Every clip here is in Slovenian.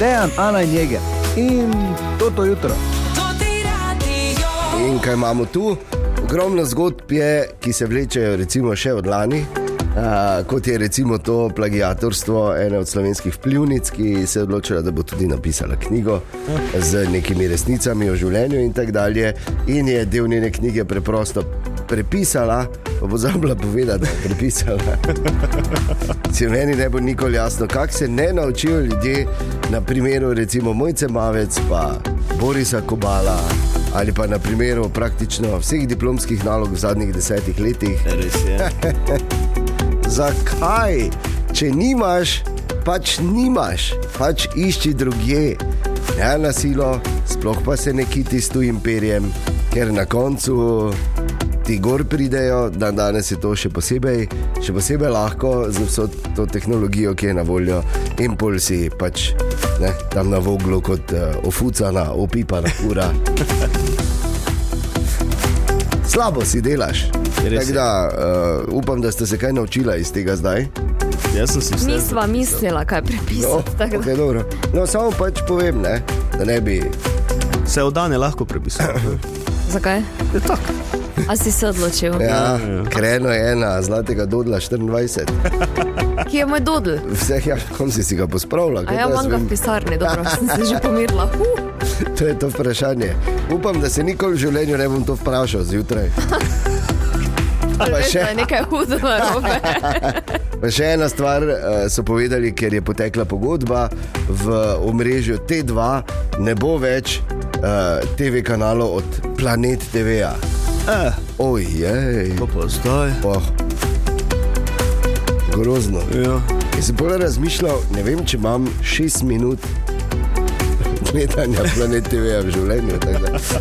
Dejan, Ana in Jeger. In to to jutro. In kaj imamo tu? Ogromno zgodb je, ki se vlečejo recimo še od lani. Uh, kot je recimo to plagiatorstvo ene od slovenskih vplivnic, ki se je odločila, da bo tudi napisala knjigo z nekimi resnicami o življenju in tako dalje. In je del njene knjige preprosto prepisala, pa bo zabila povedati, da je prepisala. Se meni ne bo nikoli jasno, kako se ne naučijo ljudje na primeru recimo Mojce Mavec, pa Borisa Kobala. Ali pa na primeru praktično vseh diplomskih nalog v zadnjih desetih letih. Res je. Zakaj? Če nimaš, pač nimaš, pač išči drugje. Ne na silo, sploh pa se ne kiti s tujim perjem, ker na koncu ti gor pridejo, da danes je to še posebej, še posebej lahko z vso to tehnologijo, ki je na voljo. Impulsi pač ne, tam na voglu kot uh, ofucana, opipana ura. Slabo si delaš. Tako da uh, upam, da ste se kaj naučila iz tega zdaj. Jaz sem si vse. Nisva mislila, kaj No, prepisati. da- okay, dobro. no, samo pač povem, ne, da ne bi. Vse od dane lahko prepisal. Zakaj? Je tako. A si se odločil? Ja, kreno je ena, zlatega dodla 24. Kje je moj dodl? Vseh, ja, kom si, si ga pospravljal? Ja, imam ga v pisarni, dobro, sem se že pomirila. Uh, To je to vprašanje. Upam, da se nikoli v življenju ne bom to vprašal zjutraj. Pa še- nekaj narobe. Pa še ena stvar uh, so povedali, ker je potekla pogodba v omrežju T2, ne bo več uh, TV kanalov od Planet TV-ja. Eh, Ojej, pa pa zdaj. oh. grozno. Ja. Jaz sem bolj razmišljal, ne vem, če imam 6 minut gledanja Planet TV v življenju.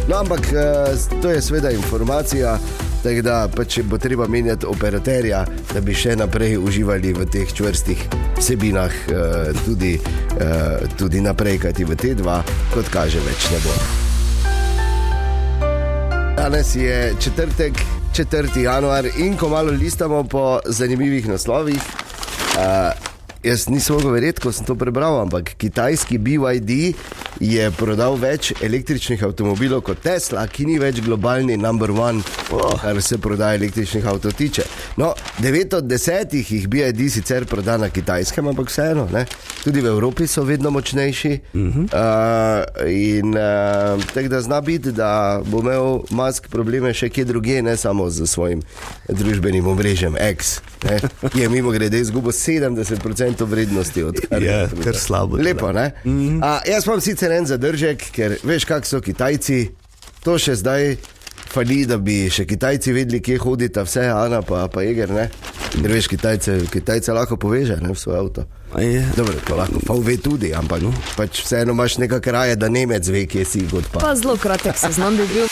No, ampak eh, to je seveda informacija. Tako da, pa če bo treba menjati operaterja, da bi še naprej uživali v teh čvrstih vsebinah, eh, tudi, eh, tudi naprej, kajti v T2, kot kaže, več ne bo. Danes je četrtek, 4. januar in ko malo listamo po zanimivih naslovih. Uh, jaz nisem mogel verjeti, ko sem to prebral, ampak kitajski BYD je prodal več električnih avtomobilov kot Tesla, ki ni več globalni number one, oh. kar se prodaja električnih avtomobilov tiče. No, 9 od 10 jih BYD sicer proda na kitajskem, ampak vseeno, ne? tudi v Evropi so vedno močnejši. Uh -huh. uh, in uh, tako da zna biti, da bo imel Musk probleme še kje drugje, ne samo z svojim družbenim omrežjem X, ne, ki je mimo grede izgubil 70% vrednosti od je Ja, kar slabo. Lepo, ne? Mm -hmm. A, jaz imam sicer en zadržek, ker veš, kak so Kitajci, to še zdaj. Fali, da bi še Kitajci vedeli, kje hodita, vse, Ana pa, pa Eger. Ne? Ker veš, Kitajce, Kitajce lahko poveže ne, v svoj avto. Dobro, to lahko pa ve tudi, ampak no, pač vseeno imaš nekaj kraje, da Nemec ve, kje si god pa. Pa zelo kratek seznam bi bil.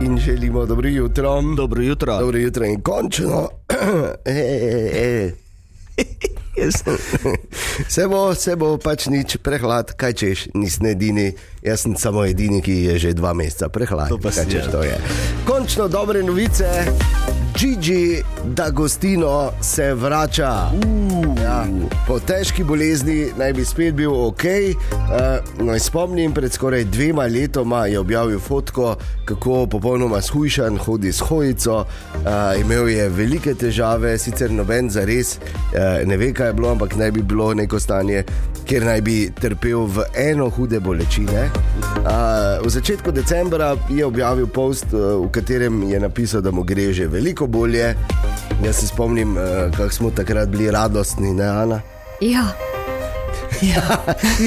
In želimo dobro jutro. Dobro jutro. Dobro jutro in končno. e, e, e. Se bo, se bo pač nič prehlad, kaj češ, nisem edini, jaz sem samo edini, ki je že dva meseca prehlad. To pa kaj si, češ, ja. to je. Končno dobre novice, Gigi D'Agostino se vrača. Ja, po težki bolezni naj bi spet bil ok. Uh, no, spomnim, pred skoraj dvema letoma je objavil fotko, kako popolnoma shujšan hodi s hojico. Uh, imel je velike težave, sicer noben za res uh, ne ve, kaj je bilo, ampak naj bi bilo neko stanje, kjer naj bi trpel v eno hude bolečine. Uh, v začetku decembra je objavil post, uh, v katerem je napisal, da mu gre že veliko bolje. Jaz se spomnim, uh, kako smo takrat bili radostni, ne Ana. Ja,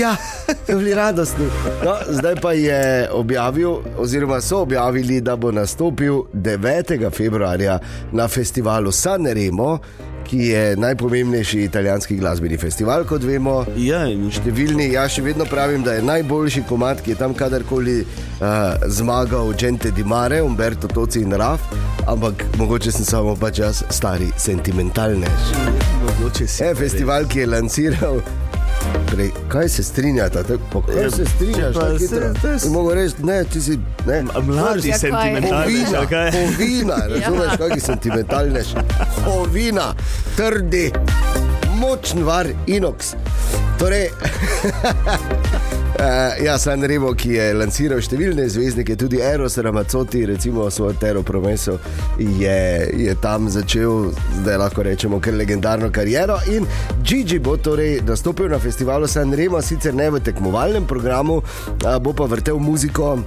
Ja, so bili radostni. No, zdaj pa je objavil, oziroma so objavili, da bo nastopil 9. februarja na festivalu Sanremo, ki je najpomembnejši italijanski glasbeni festival, kot vemo. Ja, in Številni, jaz še vedno pravim, da je najboljši komat, ki je tam kadarkoli uh, zmagal, Gente di Mare, Umberto Toci in Raf, ampak mogoče sem samo pač jaz, stari sentimentalnež. mogoče si. Je festival, ki je lanciral. Prej, kaj se strinjate? tako- Kaj Ja, se strinjaš? pa tako se- hitro? to je s- Ti Mogo reči, ne, ti si. Ne. Mladi Ja, kaj? sentimentalni, hovina, razumeš, Ja. kaj je sentimentalnež? Hovina, trdi, močen var inox. Torej, Uh, ja, San Remo, ki je lanciral številne zvezdnike, tudi Eros Ramacoti, recimo svojo Tero Promeso, je, je tam začel, zdaj lahko rečemo, kar legendarno kariero. In Gigi bo torej nastopil na festivalu San Remo, sicer ne v tekmovalnem programu, uh, bo pa vrtel muziko.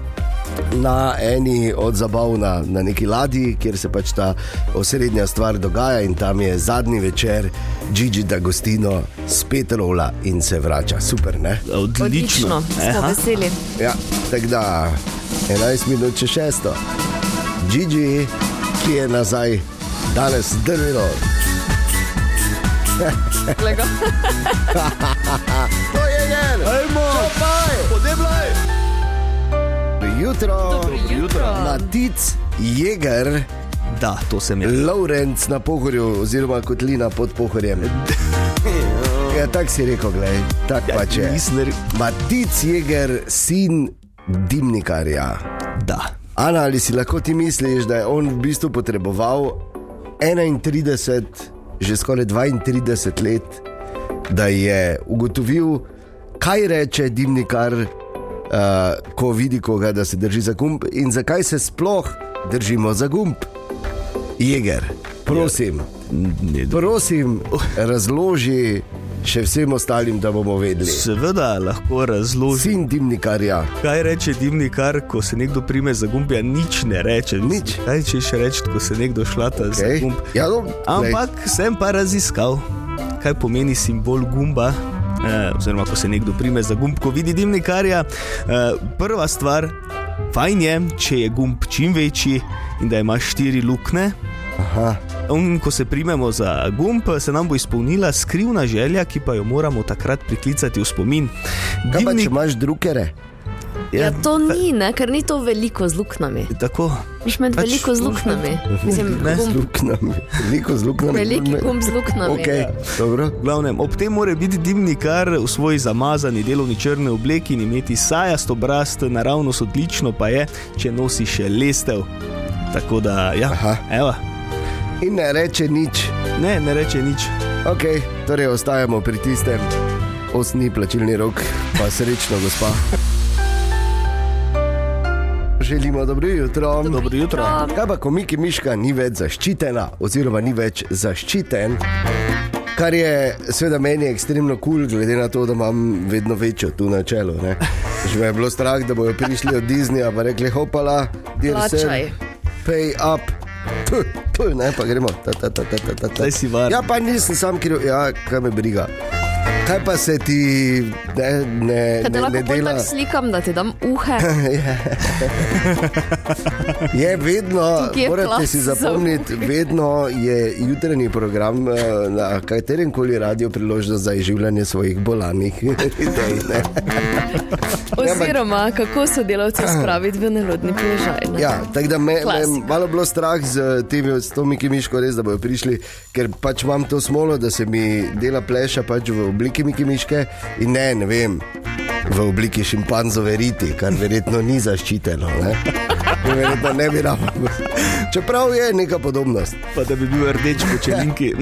Na eni od zabav na, na neki ladji, kjer se pač ta osrednja stvar dogaja, in tam je zadnji večer, Gigi D'Agostino spet rola in se vrača. Super, ne? Odlično. Odlično, smo Aha. veseli. Ja, tako da 11 minut čez šesto. Gigi, ki je nazaj, danes drvilo. To je njen! Ajmo, Čopaj! Jutro, Dobro jutro. Matic, Jeger, Da, to sem jaz. Lorenz na pohorju, oziroma kotlina pod pohorjem. Ja, tako si rekel, gledaj, tako Ja, pač je. nisem re- Matic, Jeger, sin dimnikarja. Da. Ana, ali si lahko ti misliš, da je on v bistvu potreboval 31, že skoraj 32 let, da je ugotovil, kaj reče dimnikar, uh, ko vidi koga, da se drži za gumb in zakaj se sploh držimo za gumb. Jeger, prosim, do- prosim, razloži še vsem ostalim, da bomo vedeli. Seveda lahko razložim. Sin dimnikarja. Kaj reče dimnikar, ko se nekdo prime za gumb, ja nič ne reče. Nič. Kaj češ reči, ko se nekdo šlata okay. za gumb? Ja, no, Ampak sem pa raziskal, kaj pomeni simbol gumba. Eh, oziroma, ko se nekdo prime za gumb, ko vidi dimnikarja. Eh, prva stvar, fajn je, če je gumb čim večji in da ima štiri luknje. Aha. In ko se primemo za gumb, se nam bo izpolnila skrivna želja, ki pa jo moramo takrat priklicati v spomin. Kaj pa, če Dimnik- imaš drukere? Ja, to ni, ne, ker ni to veliko z luknami. Tako. Miš med Pač- veliko z luknami. Mislim, Ne, Z gumb, luknami, veliko z luknami. veliki gumb z luknami. Okay, dobro. Glavnem, ob tem mora biti dimnikar v svoji zamazani delovni črni obleki in imeti sajast obraz, naravnost odlično pa je, če nosi še lestev. Tako da, ja, Aha. evo, In ne reče nič. ne, ne reče nič. Okay, torej ostajamo pri tistem, osni plačilni rok, pa srečno, gospa. Želimo dobro jutro. Dobro jutro. Kaj pa, ko Miki Miška ni več zaščitena, oziroma ni več zaščiten, kar je seveda meni ekstremno kul, cool, glede na to, da imam vedno večjo tu na čelu. ne. Že me je bilo strah, da bodo prišli od Disneyja in rekli: hopala, dir se, Plačaj. pay up. Puh, puh, ne, pa gremo. Ta, ta, ta, ta, ta, ta, ta. Zdaj si varen. Ja, pa nisem sam kriv, ja, kaj me briga. Kaj pa se ti ne, ne, Kaj ne, ne bolj dela? tako slikam, da ti dam uhe. Je vedno, Tukaj je morate plac si za zapomniti, vedno je jutranji program eh, na katerem koli radio priložnost za izživljanje svojih bolanih idej. ne. Oziroma, kako sodelavce spraviti v nelodni položaj. ne. Ja, tako da me, me je malo bilo strah z temi, s to Miki Miško, res, da bodo prišli, ker pač imam to smolo, da se mi dela pleša pač v obliki Miki Miške in ne, ne vem. V obliki šimpanzove riti, kar verjetno ni zaščiteno. Ne? Verjetno ne bi rabo. Čeprav je neka podobnost. Pa da bi bil rdeč po čelinki.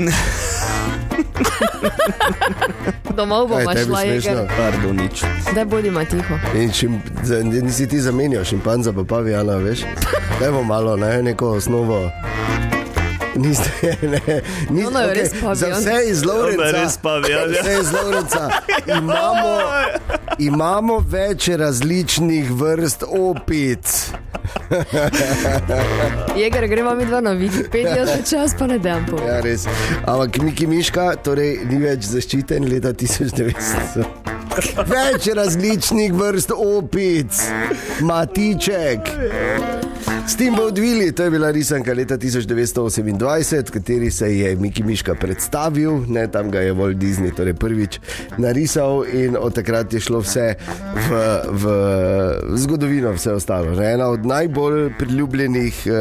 Domov je bomo tebi šla, smešno? jeger. Pardon, nič. Da bodimo tiho. In šim, za, nisi ti zamenjal šimpanza, pa pavijana, veš? Dajmo malo, ne, neko osnovo. Niste, ne, niste, Ono je res za vse iz Lovrenca. Je ja. Vse iz Lovrenca. Imamo, imamo več različnih vrst opic. Jeger, gremo mi dva na Wikipedijo, za čas pa ne dam po. Ja, res. Ampak Miki Miška, torej ni več zaščiten leta 1900. Več različnih vrst opic, matiček. S tem bo odvili, to je bila risanka leta 1928, v kateri se je Miki Miška predstavil, ne, tam ga je Walt Disney torej prvič narisal in od takrat je šlo vse v, v zgodovino, vse ostalo. Ne. Ena od najbolj priljubljenih uh,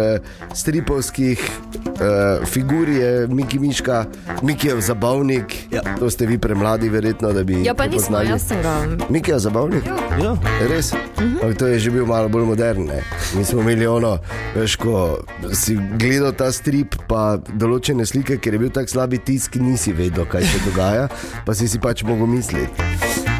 stripovskih uh, figur je Miki Miška, Miki je zabavnik, Ja. to ste vi premladi, verjetno, da bi. Ja, pa nismo, jaz sem ga. Miki je zabavnik. Ja. Res? Uh -huh. To je že bil malo bolj modern. Ne? Mi smo imeli ono, vedno, veš, ko si gledal ta strip, pa določene slike, ker je bil tako slabi tisk, nisi vedel, kaj se dogaja, pa si si pač mogel misliti.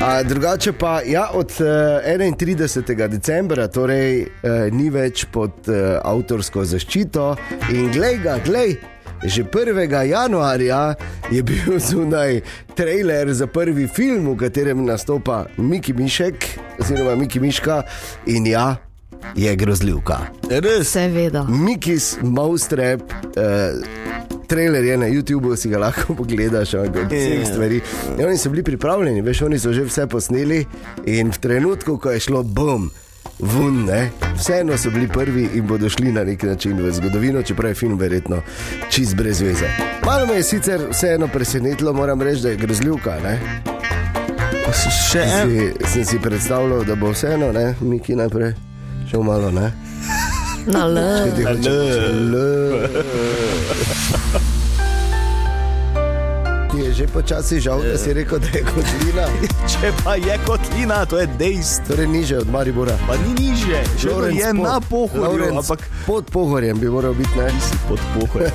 A, drugače pa, ja, od uh, 31. decembra, torej uh, ni več pod uh, avtorsko zaščito in glej ga, glej. Že 1. januarja je bil zunaj trailer za prvi film, v katerem nastopa Miki Mišek, oziroma Miki Miška in ja, je grozljivka. Res. Seveda. Mikis Maustrep. Uh, Trailer je na YouTubu, si ga lahko pogledaš, od vseh Ja. stvari. In oni so bili pripravljeni, veš, oni so že vse posneli in v trenutku, ko je šlo bom, vun, ne, vseeno so bili prvi in bodo šli na nek način v zgodovino, čeprav je film verjetno čist brez veze. Malo me je sicer vseeno presenetilo, moram reči, da je grozljivka. Ne? Še en. Si, sem si predstavljal, da bo vseeno, ne, Miki najprej šel malo, ne. Na L. Kaj ti hoče reči? L. Ti je že počasi žal, da si rekel, da je kotlina, Če pa je kotlina, to je dejstvo. torej niže od Maribora. Pa ni niže, že je pod- na pohorju, ampak pod pohorjem bi moral biti, ne? si pod pohorjem.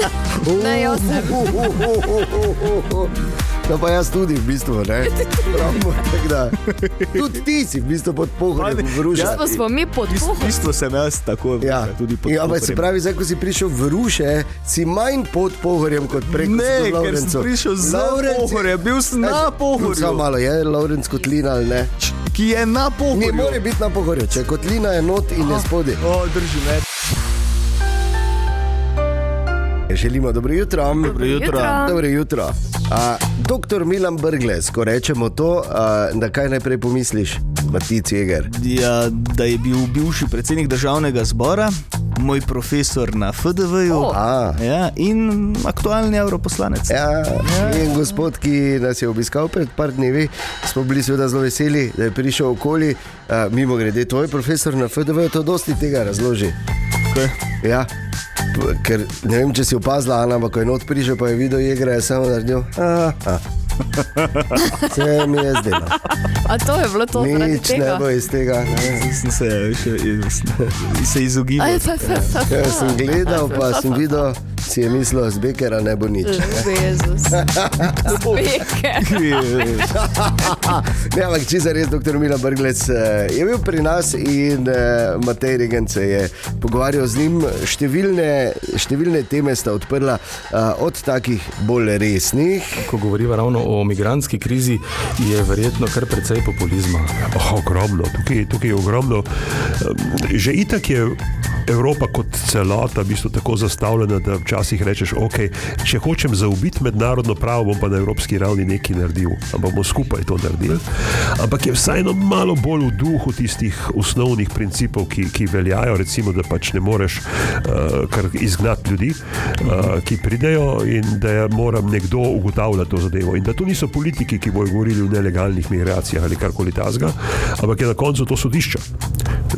Ne, jaz sem. No, pa jaz tudi, v bistvu, ne. Pravimo. Tudi ti si v bistvu pod pohorjem, v Ružu. Ja, Pa smo mi pod V pohom. bistvu sem jaz tako, Ja, tudi pod ja, ampak se pravi, zdaj, ko si prišel v Ruše, si manj pod pohorjem kot prej. Ne, v ker sem prišel z Lovrenc je- bil sem na Samo pohorju, malo je, Lovrenc kotlina ali ne. ki je na Ne pohorju. more biti na pohorju, če kotlina je not in je spodaj. O, drži me. Želimo dobro jutro. Dobro jutro. Dobro jutro. A, doktor Milan Brgles, ko rečemo to, a, na kaj najprej pomisliš, Matic Jeger? Ja, da je bil bivši predsednik državnega zbora, moj profesor na FDV-ju O. A, ja, in aktualni evroposlanec. Ja, in gospod, ki nas je obiskal pred par dnevi, smo bili seveda zelo veseli, da je prišel okoli. Uh, mimo grede, tvoj profesor na FDV to dosti tega razloži. Kaj? Ja, ker ne vem, če si opazila, Ana, ampak ko je not prišel, pa je videl igra, je samo naredil. "Aha." Se mi je zdelo. A to je bilo to zaradi Nič ne tega. bo iz tega. Ne. Sem se, še, se izogibal. Fa. sem gledal, pa sem videl, si je mislil, z Bekera ne bo nič. Jezus. Ne, ampak če za res, doktor Milan Brglec eh, je bil pri nas in uh, Matej Regen se je pogovarjal z njim. Številne, številne teme sta odprla, uh, od takih bolj resnih. Ko govorimo ravno o migranski krizi, je verjetno kar precej populizma. Oh, ogromno, tukaj, tukaj je ogromno. Um, Že itak je Evropa kot celota v bistvu tako zastavljena, da včasih rečeš, ok, če hočem zaubiti mednarodno pravo, bom pa na evropski ravni nekaj naredil, ampak bomo skupaj to naredili. Ampak je vseeno malo bolj v duhu tistih osnovnih principov, ki, ki veljajo, recimo, da pač ne moreš uh, kar izgnati ljudi, uh, ki pridejo in da je moram nekdo ugotavljati to zadevo. In da to niso politiki, ki bodo govorili o nelegalnih migracijah ali karkoli tasga, ampak je na koncu to sodišče.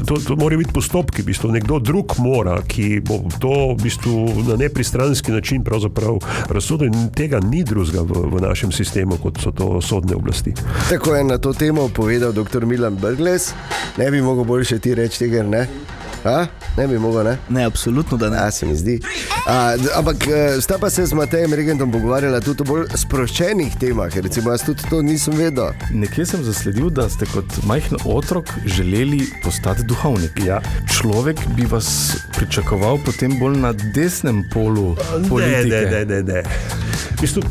To, to morajo biti postopki, v bistvu nekdo drug mora, ki bo to v bistvu na nepristranski način pravzaprav razsodil in tega ni drugega v, v našem sistemu, kot so to sodne oblasti. Tako je na to temo povedal dr. Milan Brgles. Ne bi mogel boljše ti reči tega, ne? A? Ne bi mogel, ne? Ne, absolutno da ne. Ja, se mi zdi. A, ampak eh, sta pa se z Matejem Regentom pogovarjala tudi o bolj sproščenih temah. Recimo, jaz tudi to nisem vedel. Nekje sem zasledil, da ste kot majhen otrok želeli postati duhovnik. Ja. Človek bi vas pričakoval potem bolj na desnem polu politike. Ne, ne, ne, ne. V bistvu,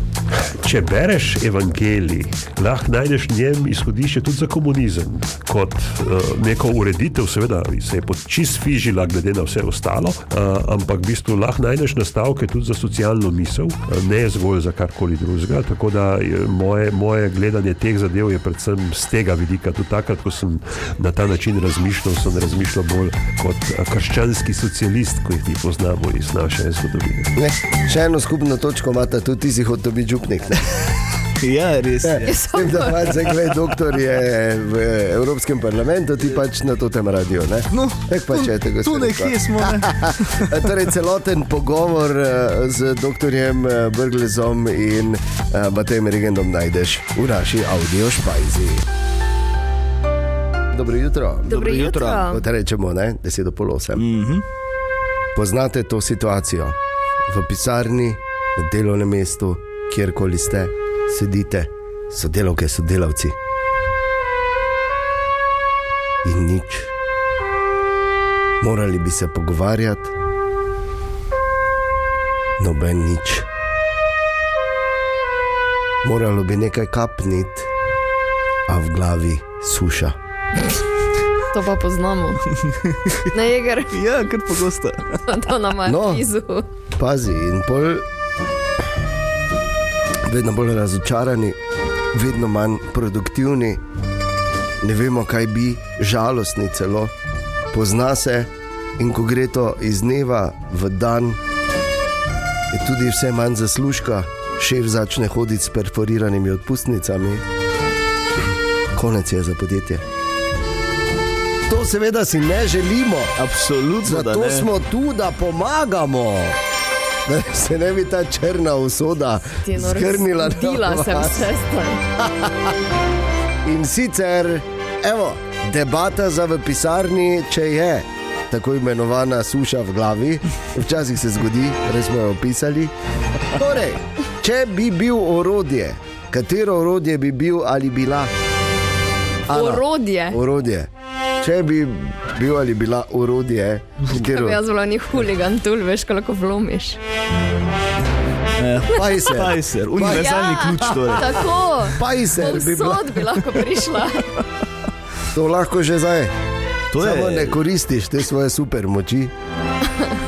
če bereš evangelij, lahko najdeš v njem izhodišče tudi za komunizem, kot uh, neko ureditev, seveda se je pod čist fižila, glede na vse ostalo, uh, ampak v bistvu lahko najdeš nastavke tudi za socialno misel, ne zgolj za karkoli drugega. Tako da je moje, moje gledanje teh zadev je predvsem z tega vidika. Tudi takrat, ko sem na ta način razmišljal, sem razmišljal bolj kot krščanski socialist, kot jih mi poznamo iz naše zgodovine. Ne? Še eno skupno točko imata tudi ti, si hotel biti župnik. Ja, res je. S tem, da pač zdaj, doktor je v Evropskem parlamentu, ti pač na to tem radio. Ne? No, Tako pač je, tako tu nekje smo. Ne? Torej, celoten pogovor eh, z dr. Brglezom in eh, Matejem Regendom najdeš v naši audio špajzi. Dobro jutro. Dobro jutro. Kot rečemo, ne, deset do pol osem. Mm -hmm. Poznate to situacijo v pisarni, na delovnem mestu, kjerkoli ste, sedite, sodelavke, sodelavci. In nič. Morali bi se pogovarjati, noben nič. Moralo bi nekaj kapniti, a v glavi suša. To pa poznamo. Na jeger, Ja, kar pogosto. to nam je No. blizu. Pazi in pol, vedno bolj razočarani, vedno manj produktivni, ne vemo, kaj bi, žalostni celo, pozna se in ko gre to iz dneva v dan, je tudi vse manj zaslužka, šef začne hoditi s perforiranimi odpustnicami, konec je za podjetje. To seveda si ne želimo. Absolutno. Zato smo tu, da pomagamo. Da se ne bi ta črna usoda Dila na sem vas. vse stvar. In sicer, evo, debata za v pisarni, če je tako imenovana suša v glavi, včasih se zgodi, res smo jo opisali. Torej, če bi bil orodje, katero orodje bi bil ali bila? Ana, Orodje. Orodje. Če bi bil ali bila orodje, Če katero bi jaz bila ni huligan, tu veš, koliko vlomiš. Pajser. Pajser, univerzalni Ja. ključ. Torej. Tako. Pajser bi bila. Bi lahko prišla. To lahko že zdaj. To Samo ne je, koristiš te svoje super moči.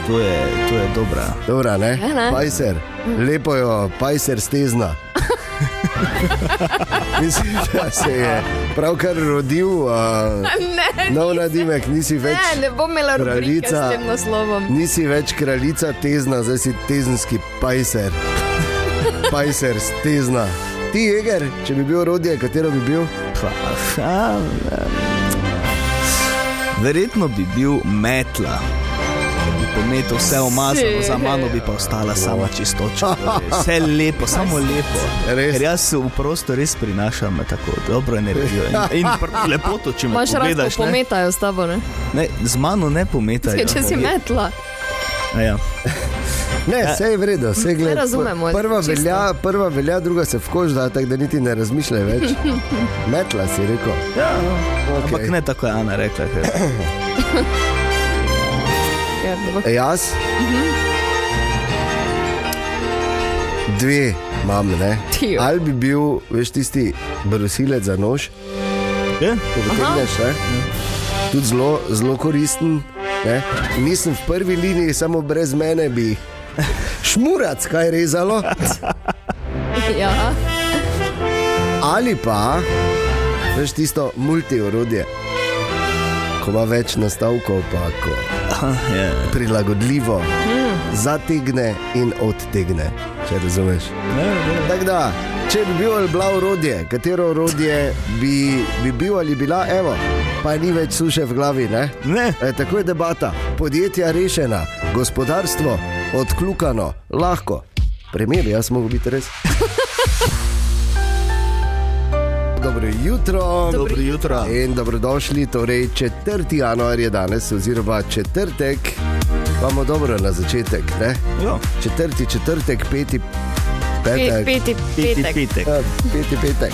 to je, to je dobra. Dobra, ne? Ja, ne. Pajser, lepo jo, pajser stezna. Mislim, da se je pravkar rodil uh, Ne, nov nadimek, nisi več, ne, ne bom imela rubrike s kraljica. tem naslovom. nisi več kraljica tezna, zdaj si tezenski pajser. Pajser stezna. Ti, Eger, če bi bil rodje, katero bi bil? Verjetno bi bil metla. Pometel vse omazano, za mano bi pa ostala sama čistoča. Vse lepo, samo lepo. Res? Ker jaz v prostor res prinašam tako dobro energijo in, in lepoto, če me Imaš rad, pogledaš. Ne, pometajo s tabo, ne? ne, z mano ne pometajo. Če si metla. A Ja. Ne, vse je vredno, vse gleda. razumemo, Prva čisto. velja, prva velja, druga se v kož da, tako da niti ne razmišljaj več. Metla si rekel. Ja, Okay. ampak ne tako je Ana rekla. Ker... Ja, ne bo- E, jaz? Dve imam, ne? Ti jo. Ali bi bil, veš, tisti brusilec za nož, Je? ko potegneš, ne? Tudi zelo, zelo koristen. Ne? Nisem v prvi liniji, samo brez mene bi šmurac kaj rezalo. Ja, Ali pa, veš, tisto multiorodje, ko ima več nastavkov, pa ko Aha, je. prilagodljivo zategne in odtegne, če razumeš. Tako da, če bi bil ali bila orodje, katero orodje bi, bi bil ali bila, evo, pa ni več suše v glavi, ne? Ne. E, tako je debata, podjetja rešena, gospodarstvo odkljukano, lahko. Primer, jaz mogo biti res. Dobro jutro. Dobro jutro. In dobrodošli, torej 4. januar je danes, oziroma četrtek. Imamo dobro na začetek, ne? Jo. Četrti četrtek, peti pet, petek. peti, Peti petek. petek. Ja, Peti petek.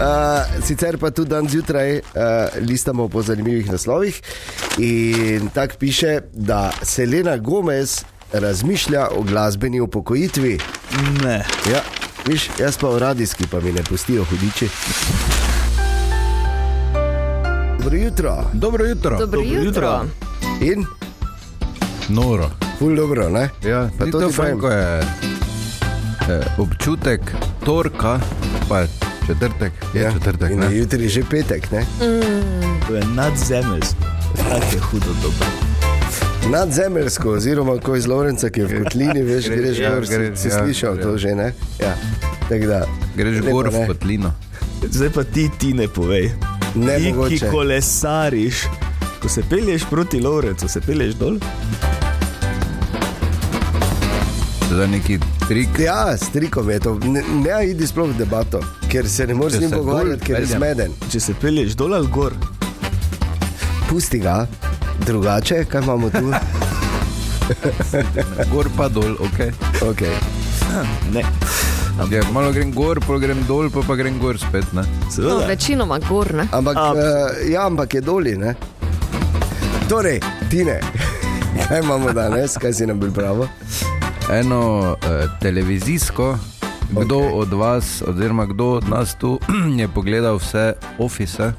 uh, sicer pa tudi dan zjutraj uh, listamo po zanimivih naslovih. In tako piše, da Selena Gomez razmišlja o glasbeni upokojitvi. Ne. Ja, viš, jaz pa v radijski, pa mi ne pustijo hudiči. Dobro jutro. Dobro jutro. Dobro Dobro jutro. jutro. In Noro. ful dobro, ne? Ja, Pa to to pravim. Franko je eh, občutek torka, pa je četrtek, je ja, četrtek. In Ne? jutri je že petek, ne? To je nadzemeljsko. Tako je hudo dobro. Nadzemeljsko, oziroma ko iz Lorenca, ki je v kotlini, veš, Gre- greš ja, gor, si, gre- si ja, slišal ja. to že, ne? Ja. Tako da, Greš lepo, gor v kotlino. Zdaj pa ti, ti ne povej. Ne ti, ki mogoče. kolesariš, ko se pelješ proti Lovrencu, se pelješ dol. Zdaj neki Strik. Ja, s trikom je to. Ne, ne idi sploh v debato, ker se ne moreš z njim pogovarjati, ker je zmeden. Če se pelješ dol ali gor, Pusti ga, drugače, kaj imamo tu? Gor pa dol, ok. Okay. ne. Ja, malo grem gor, pol grem dol, pa, pa grem gor spet. Ne? No, večinoma gor, ne? Ampak, A- uh, ja, ampak je doli. Ne? Torej, Tine, kaj imamo danes, kaj si nam pripravil? Eno eh, televizijsko, kdo Ok. okay. od vas, oziroma kdo od nas tu je pogledal vse ofise.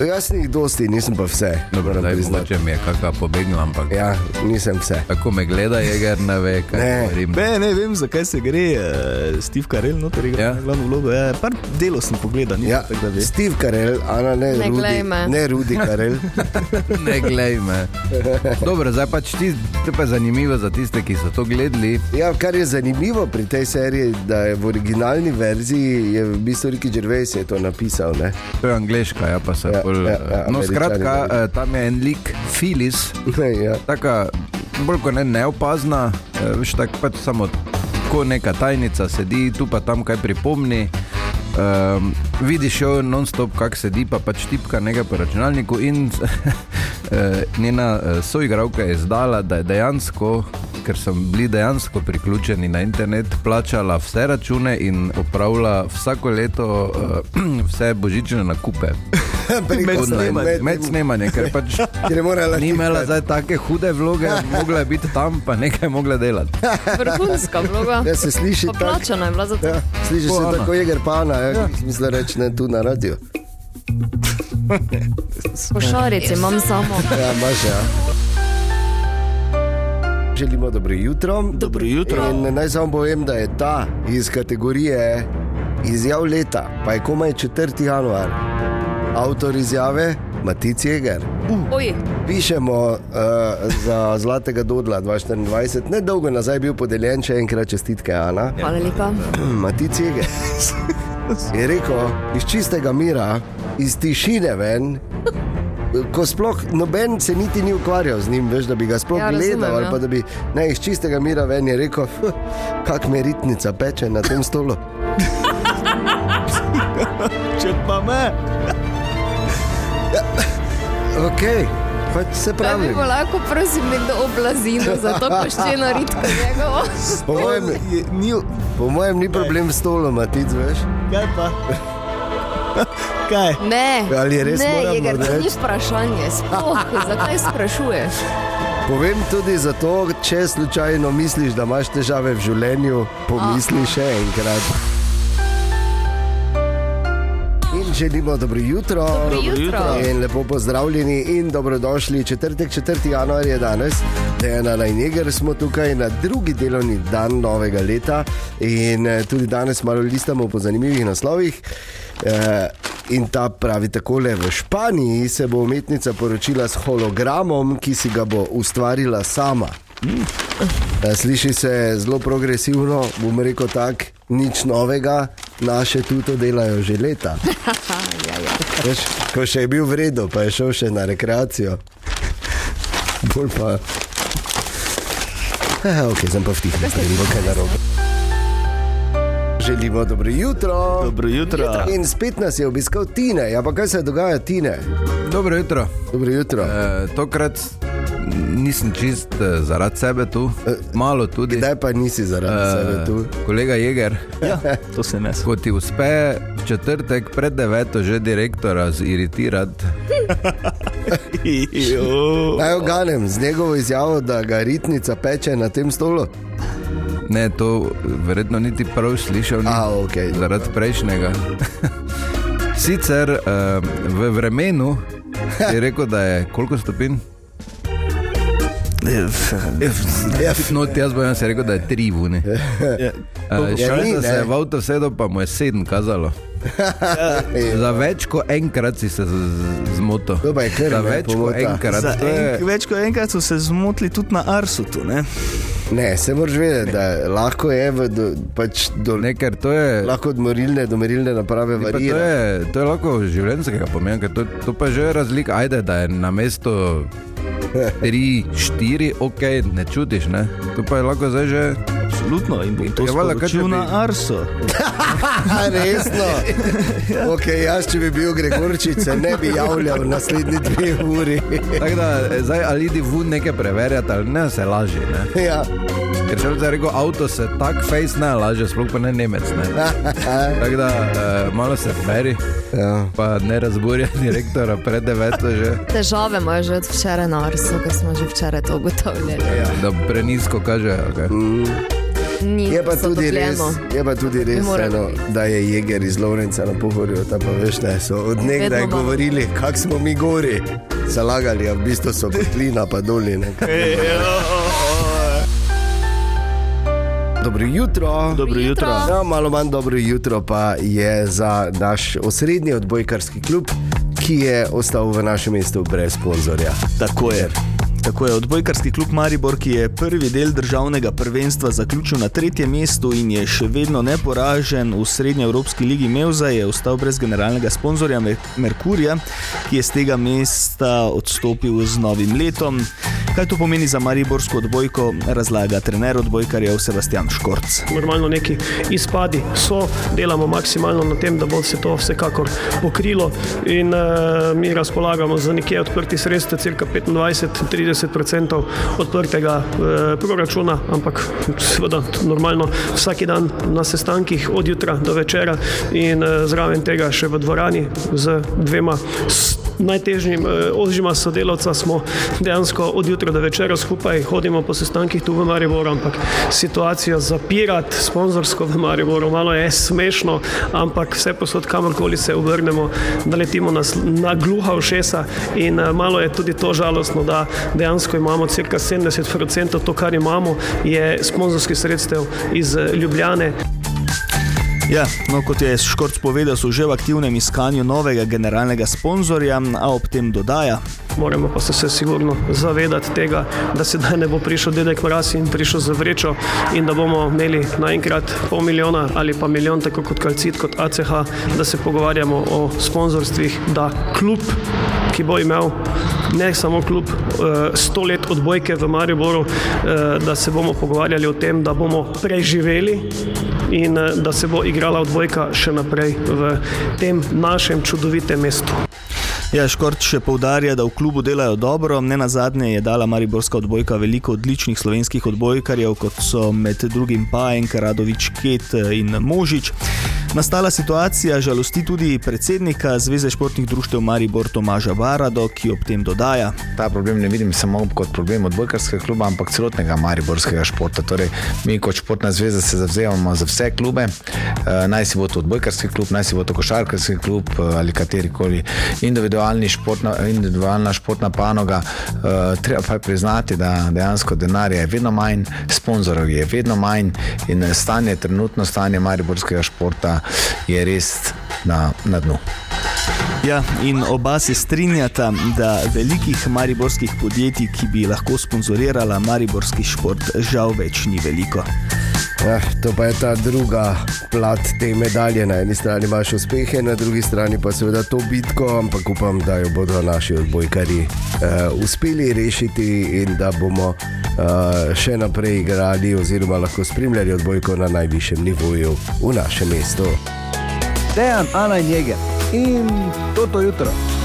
Jaz jih dosti, nisem pa vse. Dobro, da priznati. mogoče mi je kakšna pobegnila, ampak ja. Nisem vse. tako me gleda, je ne ve, kaj Ne. govorim. Ne, ne vem, zakaj se gre. Uh, Steve Carell, noter igra Ja. glavno vlogo. Ja, par delo sem pogledal, nisem Ja, tako da veš. Steve Karel, Ana ne, Ne glej Rudi, me. ne Rudi Karel. Ne glej me. Dobro, zdaj pač ti, to pa je zanimivo za tiste, ki so to gledali. Ja, kar je zanimivo pri tej seriji, da je v originalni verziji je v bistvu Ricky Gervais je to napisal. Ne? To je angliška, ja pa se Ja, bolj. ja, ja, no, Američani skratka, govorijo. eh, tam je en lik, Filis, ja. taka bolj kot ne neopazna, eh, veš, tako pač samo ko neka tajnica sedi, tu pa tam kaj pripomni. Um, vidiš jo non-stop, kako sedi, pa pač tipka nekaj po računalniku. In eh, njena eh, soigralka je izdala, da je dejansko, ker so bili dejansko priključeni na internet, plačala vse račune in opravila vsako leto eh, vse božične nakupe. Med online, snemanjem. Med snemanjem, ker pač ni imela zdaj take hude vloge, mogla je biti tam, pa nekaj mogla delati. Vrhunska vloga. Ja, se sliši Pa tako. plačana je bila za to. Ja, sliši Po se Ana. tako, jeger pana, ja, ja. mislim reči ne tu na radio. Košarici imam samo. Ja, imaš ja. Želimo dobro jutro. Dobro jutro. In naj samo povem, da je ta iz kategorije izjav leta, pa je komaj 4. januar. Avtor izjave Matic Jeger. Oj, Pišemo uh, za Zlatega Dodla 2024, ne dolgo nazaj je bil podeljen, še enkrat čestitke, Ana. hvala lepa. Matic Jeger. Je rekel, iz čistega mira, iz tišine ven. Ko sploh noben se niti ni ukvarjal z njim, veš, da bi ga sploh Ja, ja, razumem, gledal. ali ja. Pa, da bi, ne, iz čistega mira ven je rekel, kak me ritnica peče na tem stolu. Če pa me. Okay. Pač se bi pravi. bilo lahko, prosim, nekdo oblazino za to koščeno ritko njegovo. Po mojem, Je, ni, po mojem ni problem s stolom, matic, veš. kaj pa? Kaj? Ne, Ali je res ne, moramo Jeger, to ni vprašanje. Sploh, zakaj sprašuješ? Povem tudi zato, če slučajno misliš, da imaš težave v življenju, pomisli še enkrat. In želimo dobro jutro. Dobro jutro. In lepo pozdravljeni in dobrodošli. Četrtek, 4. januar je danes, Dejana Najneger, smo tukaj na drugi delovni dan novega leta in eh, tudi danes malo listamo po zanimivih naslovih. Eh, In ta pravi takole: V Španiji se bo umetnica poročila s hologramom, ki si ga bo ustvarila sama. Eh, Sliši se zelo progresivno, bom rekel tako, nič novega, naše tu to delajo že leta. Veš, ko še je bil v redu, pa je šel še na rekreacijo. Bolj pa. Eh, ok, sem pa vtih, da ne bo kaj narobe. Želimo dobro jutro. Dobro jutro. In spet nas je obiskal Tine. Ja, pa kaj se dogaja, Tine? Dobro jutro. Dobro jutro. E, tokrat nisem čist eh, zaradi sebe tu, malo tudi. Kdaj pa nisi zaradi Eh, sebe tu? Kolega Jeger, Ja, to se ne ko ti uspe v četrtek pred deveto že direktora ziritirati. Naj oganem z njegovo izjavo, da ga ritnica peče na tem stolu. Ne, to verjetno niti prav slišal, ni, A, ok. zaradi prejšnjega. Sicer uh, v vremenu je rekel, da je koliko stopinj? No, jaz bom jaz rekel, da je tri vune. Ja, Uh, Šel sem se v avto sedel, pa mu je sedem kazalo. Za več kot enkrat si se zmotil. Za več kot enkrat. Za enk, več kot enkrat so se zmotili tudi na Arsutu. Ne? Ne, se moraš vedeti, da lahko je v do, pač do, Ne, to je. lahko od morilne do merilne naprave Pa to, varira. je, to je lahko življenjskega pomena, ker to, to pa že je razlika. Ajde, da je na mesto 3, 4, ok, ne čutiš. Ne? To pa je lahko zdaj že absolutno in to Ja, valjda, kaj če sporočil bi- na Arso. A, Resno. Okay, jaz, če bi bil Gregorčič, se ne bi javljal naslednji dve uri. Tako da, eh, zdaj ali idi vun nekaj preverjati, ali ne se laži. Ne? Ja. Ker če bi rekel, avto se tak face ne laže, sploh pa ne nemec. Ne? Tako da, uh, malo se beri, Ja. pa ne razburja direktora pred deveto že, Težave imajo že od včeraj na Arsu, ker smo že včeraj to ugotavljali. da prenisko kaže. Okay. Ni Je pa tudi res, je pa tudi res eno, da je Jeger iz Lovrenca na pohorju. Ta pa veš, da so od nekdaj Vedno govorili, kak smo mi gori. Zalagali, a v bistvu so kotlina pa dolina. Dobro jutro. Dobro jutro. Ja, malo manj dobro jutro pa je za naš osrednji odbojkarski klub, ki je ostal v našem mestu brez sponzorja. Tako je. Tako je odbojkarski klub Maribor, ki je prvi del državnega prvenstva zaključil na tretjem mestu in je še vedno neporažen v srednji Evropski ligi Mevza, je ostal brez generalnega sponzorja Mer- Merkurja, ki je z tega mesta odstopil z novim letom. Kaj to pomeni za Mariborsko odbojko, razlaga trener odbojkarjev Sebastian Škorc. Normalno neki izpadi so, delamo maksimalno na tem, da bo se to vsekakor pokrilo in uh, mi razpolagamo z nekje odprtih sredstev, cirka 25-30% odprtega uh, proračuna, ampak seveda normalno vsak dan na sestankih od jutra do večera in uh, zraven tega še v dvorani z dvema s- najtežjim, uh, ožjima sodelavca smo dejansko od jutra do večera skupaj, hodimo po sestankih tu v Mariboru, ampak situacijo zapirati sponzorsko v Mariboru, malo je smešno, ampak vse posod, kamorkoli se obrnemo, naletimo na, sl- na gluha ušesa in eh, malo je tudi to žalostno, da dejansko imamo cirka 70% to, kar imamo, je sponzorskih sredstev iz eh, Ljubljane. Ja, no, kot je Škorc povedal, so že v aktivnem iskanju novega generalnega sponzorja, a ob tem dodaja, Moramo pa se, se sigurno zavedati tega, da sedaj ne bo prišel dedek Mraz in prišel za vrečo in da bomo imeli naenkrat pol milijona ali pa milijon, tako kot Kalcit, kot ACH, da se pogovarjamo o sponzorstvih, da klub, ki bo imel ne samo klub eh, 100 let odbojke v Mariboru, eh, da se bomo pogovarjali o tem, da bomo preživeli in eh, da se bo igrala odbojka še naprej v tem našem čudovitem mestu. Ja, Škort še poudarja, da v klubu delajo dobro. Ne na zadnje je dala Mariborska odbojka veliko odličnih slovenskih odbojkarjev, kot so med drugim Pajenk, Radovič, Ket in Možič. Nastala situacija žalosti tudi predsednika Zveze športnih društev Maribor Tomaža Varado, ki ob tem dodaja. Ta problem ne vidim samo kot problem odbojkarskega kluba, ampak celotnega mariborskega športa. Torej, mi kot športna zveza se zavzemamo za vse klube, eh, naj si bo to odbojkarski klub, naj si bo to košarkarski klub eh, ali katerikoli individualni športna, individualna športna panoga. Eh, Treba pa je priznati, da dejansko denarja je vedno manj, sponzorov je vedno manj in stanje, trenutno stanje mariborskega športa je res na, na dnu. Ja, in oba se strinjata, da velikih mariborskih podjetij, ki bi lahko sponzorirala mariborski šport, žal več ni veliko. Eh, to pa je ta druga plat te medalje. Na eni strani imaš uspehe, na drugi strani pa seveda to bitko, ampak upam, da jo bodo naši odbojkari eh, uspeli rešiti in da bomo eh, še naprej igrali oziroma lahko spremljali odbojko na najvišjem nivoju v našem mestu. Dejan, Ana in Jeger in toto jutro.